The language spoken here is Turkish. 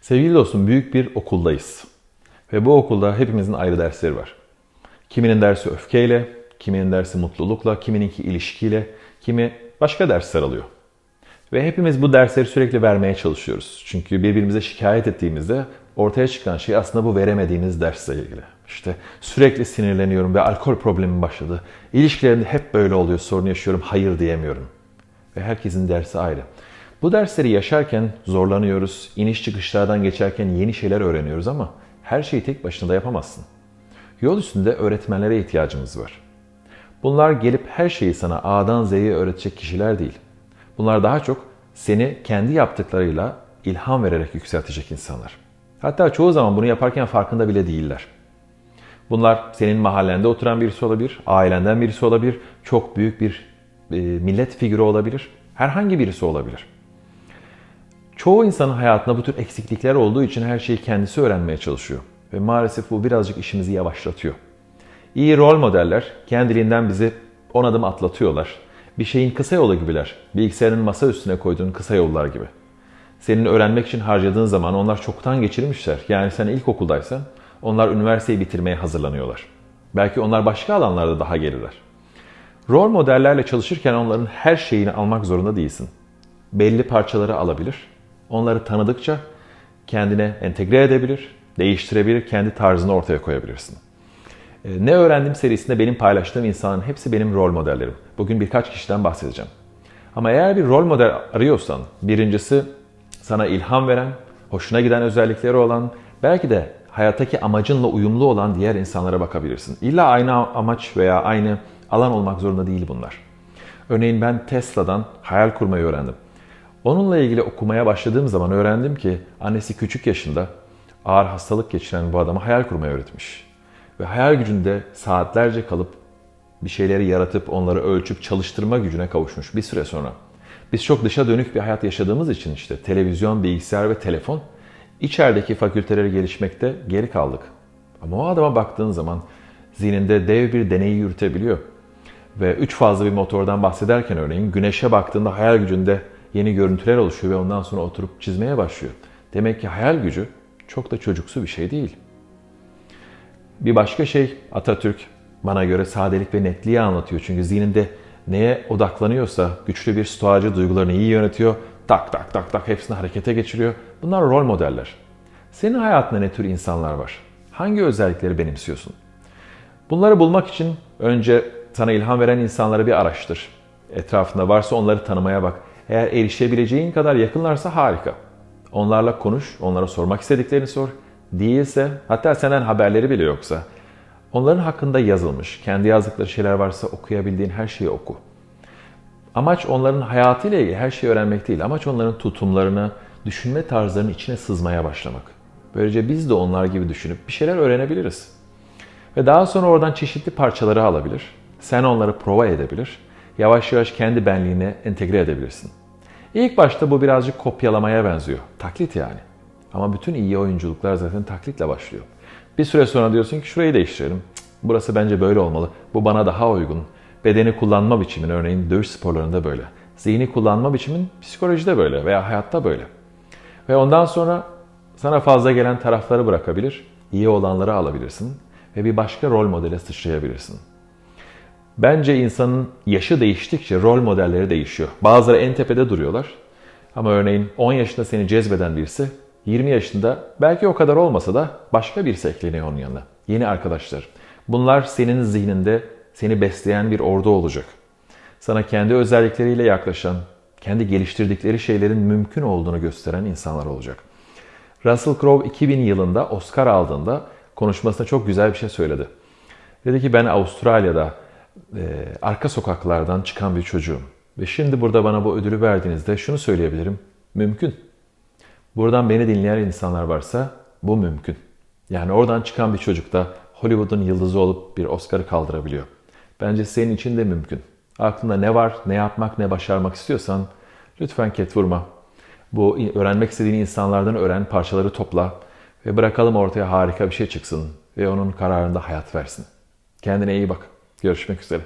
Sevgili dostum büyük bir okuldayız. Ve bu okulda hepimizin ayrı dersleri var. Kiminin dersi öfkeyle, kiminin dersi mutlulukla, kimininki ilişkiyle, kimi başka dersler alıyor. Ve hepimiz bu dersleri sürekli vermeye çalışıyoruz. Çünkü birbirimize şikayet ettiğimizde ortaya çıkan şey aslında bu veremediğimiz dersle ilgili. İşte sürekli sinirleniyorum ve alkol problemim başladı. İlişkilerimde hep böyle oluyor, sorun yaşıyorum, hayır diyemiyorum. Ve herkesin dersi ayrı. Bu dersleri yaşarken zorlanıyoruz, iniş çıkışlardan geçerken yeni şeyler öğreniyoruz ama her şeyi tek başına da yapamazsın. Yol üstünde öğretmenlere ihtiyacımız var. Bunlar gelip her şeyi sana A'dan Z'ye öğretecek kişiler değil. Bunlar daha çok seni kendi yaptıklarıyla ilham vererek yükseltecek insanlar. Hatta çoğu zaman bunu yaparken farkında bile değiller. Bunlar senin mahallende oturan birisi olabilir, ailenden birisi olabilir, çok büyük bir e, millet figürü olabilir, herhangi birisi olabilir. Çoğu insanın hayatında bu tür eksiklikler olduğu için her şeyi kendisi öğrenmeye çalışıyor. Ve maalesef bu birazcık işimizi yavaşlatıyor. İyi rol modeller kendiliğinden bizi on adım atlatıyorlar. Bir şeyin kısa yolu gibiler. Bilgisayarın masa üstüne koyduğun kısa yollar gibi. Senin öğrenmek için harcadığın zaman onlar çoktan geçirmişler. Yani sen ilkokuldaysan onlar üniversiteyi bitirmeye hazırlanıyorlar. Belki onlar başka alanlarda daha geriler. Rol modellerle çalışırken onların her şeyini almak zorunda değilsin. Belli parçaları alabilir. Onları tanıdıkça kendine entegre edebilir, değiştirebilir, kendi tarzını ortaya koyabilirsin. Ee, ne öğrendim serisinde benim paylaştığım insanların hepsi benim rol modellerim. Bugün birkaç kişiden bahsedeceğim. Ama eğer bir rol model arıyorsan, birincisi sana ilham veren, hoşuna giden özellikleri olan, belki de hayattaki amacınla uyumlu olan diğer insanlara bakabilirsin. İlla aynı amaç veya aynı alan olmak zorunda değil bunlar. Örneğin ben Tesla'dan hayal kurmayı öğrendim. Onunla ilgili okumaya başladığım zaman öğrendim ki annesi küçük yaşında ağır hastalık geçiren bu adama hayal kurmayı öğretmiş. Ve hayal gücünde saatlerce kalıp bir şeyleri yaratıp onları ölçüp çalıştırma gücüne kavuşmuş bir süre sonra. Biz çok dışa dönük bir hayat yaşadığımız için işte televizyon, bilgisayar ve telefon içerideki fakülteleri gelişmekte geri kaldık. Ama o adama baktığın zaman zihninde dev bir deneyi yürütebiliyor. Ve üç fazla bir motordan bahsederken örneğin güneşe baktığında hayal gücünde yeni görüntüler oluşuyor ve ondan sonra oturup çizmeye başlıyor. Demek ki hayal gücü çok da çocuksu bir şey değil. Bir başka şey Atatürk bana göre sadelik ve netliği anlatıyor. Çünkü zihninde neye odaklanıyorsa güçlü bir stoğacı duygularını iyi yönetiyor. Tak tak tak tak hepsini harekete geçiriyor. Bunlar rol modeller. Senin hayatında ne tür insanlar var? Hangi özellikleri benimsiyorsun? Bunları bulmak için önce sana ilham veren insanları bir araştır. Etrafında varsa onları tanımaya bak. Eğer erişebileceğin kadar yakınlarsa harika. Onlarla konuş, onlara sormak istediklerini sor. Değilse, hatta senden haberleri bile yoksa, onların hakkında yazılmış, kendi yazdıkları şeyler varsa okuyabildiğin her şeyi oku. Amaç onların hayatıyla ilgili her şeyi öğrenmek değil. Amaç onların tutumlarını, düşünme tarzlarının içine sızmaya başlamak. Böylece biz de onlar gibi düşünüp bir şeyler öğrenebiliriz. Ve daha sonra oradan çeşitli parçaları alabilir. Sen onları prova edebilir. Yavaş yavaş kendi benliğine entegre edebilirsin. İlk başta bu birazcık kopyalamaya benziyor. Taklit yani. Ama bütün iyi oyunculuklar zaten taklitle başlıyor. Bir süre sonra diyorsun ki şurayı değiştirelim. Burası bence böyle olmalı. Bu bana daha uygun. Bedeni kullanma biçimin örneğin dövüş sporlarında böyle. Zihni kullanma biçimin psikolojide böyle veya hayatta böyle. Ve ondan sonra sana fazla gelen tarafları bırakabilir, iyi olanları alabilirsin ve bir başka rol modele sıçrayabilirsin. Bence insanın yaşı değiştikçe rol modelleri değişiyor. Bazıları en tepede duruyorlar. Ama örneğin 10 yaşında seni cezbeden birisi 20 yaşında belki o kadar olmasa da başka birisi ekleniyor onun yanına. Yeni arkadaşlar. Bunlar senin zihninde seni besleyen bir ordu olacak. Sana kendi özellikleriyle yaklaşan, kendi geliştirdikleri şeylerin mümkün olduğunu gösteren insanlar olacak. Russell Crowe 2000 yılında Oscar aldığında konuşmasında çok güzel bir şey söyledi. Dedi ki ben Avustralya'da e, arka sokaklardan çıkan bir çocuğum. Ve şimdi burada bana bu ödülü verdiğinizde şunu söyleyebilirim. Mümkün. Buradan beni dinleyen insanlar varsa bu mümkün. Yani oradan çıkan bir çocuk da Hollywood'un yıldızı olup bir Oscar'ı kaldırabiliyor. Bence senin için de mümkün. Aklında ne var, ne yapmak, ne başarmak istiyorsan lütfen ket vurma. Bu öğrenmek istediğin insanlardan öğren, parçaları topla ve bırakalım ortaya harika bir şey çıksın ve onun kararında hayat versin. Kendine iyi bak. Görüşmek üzere.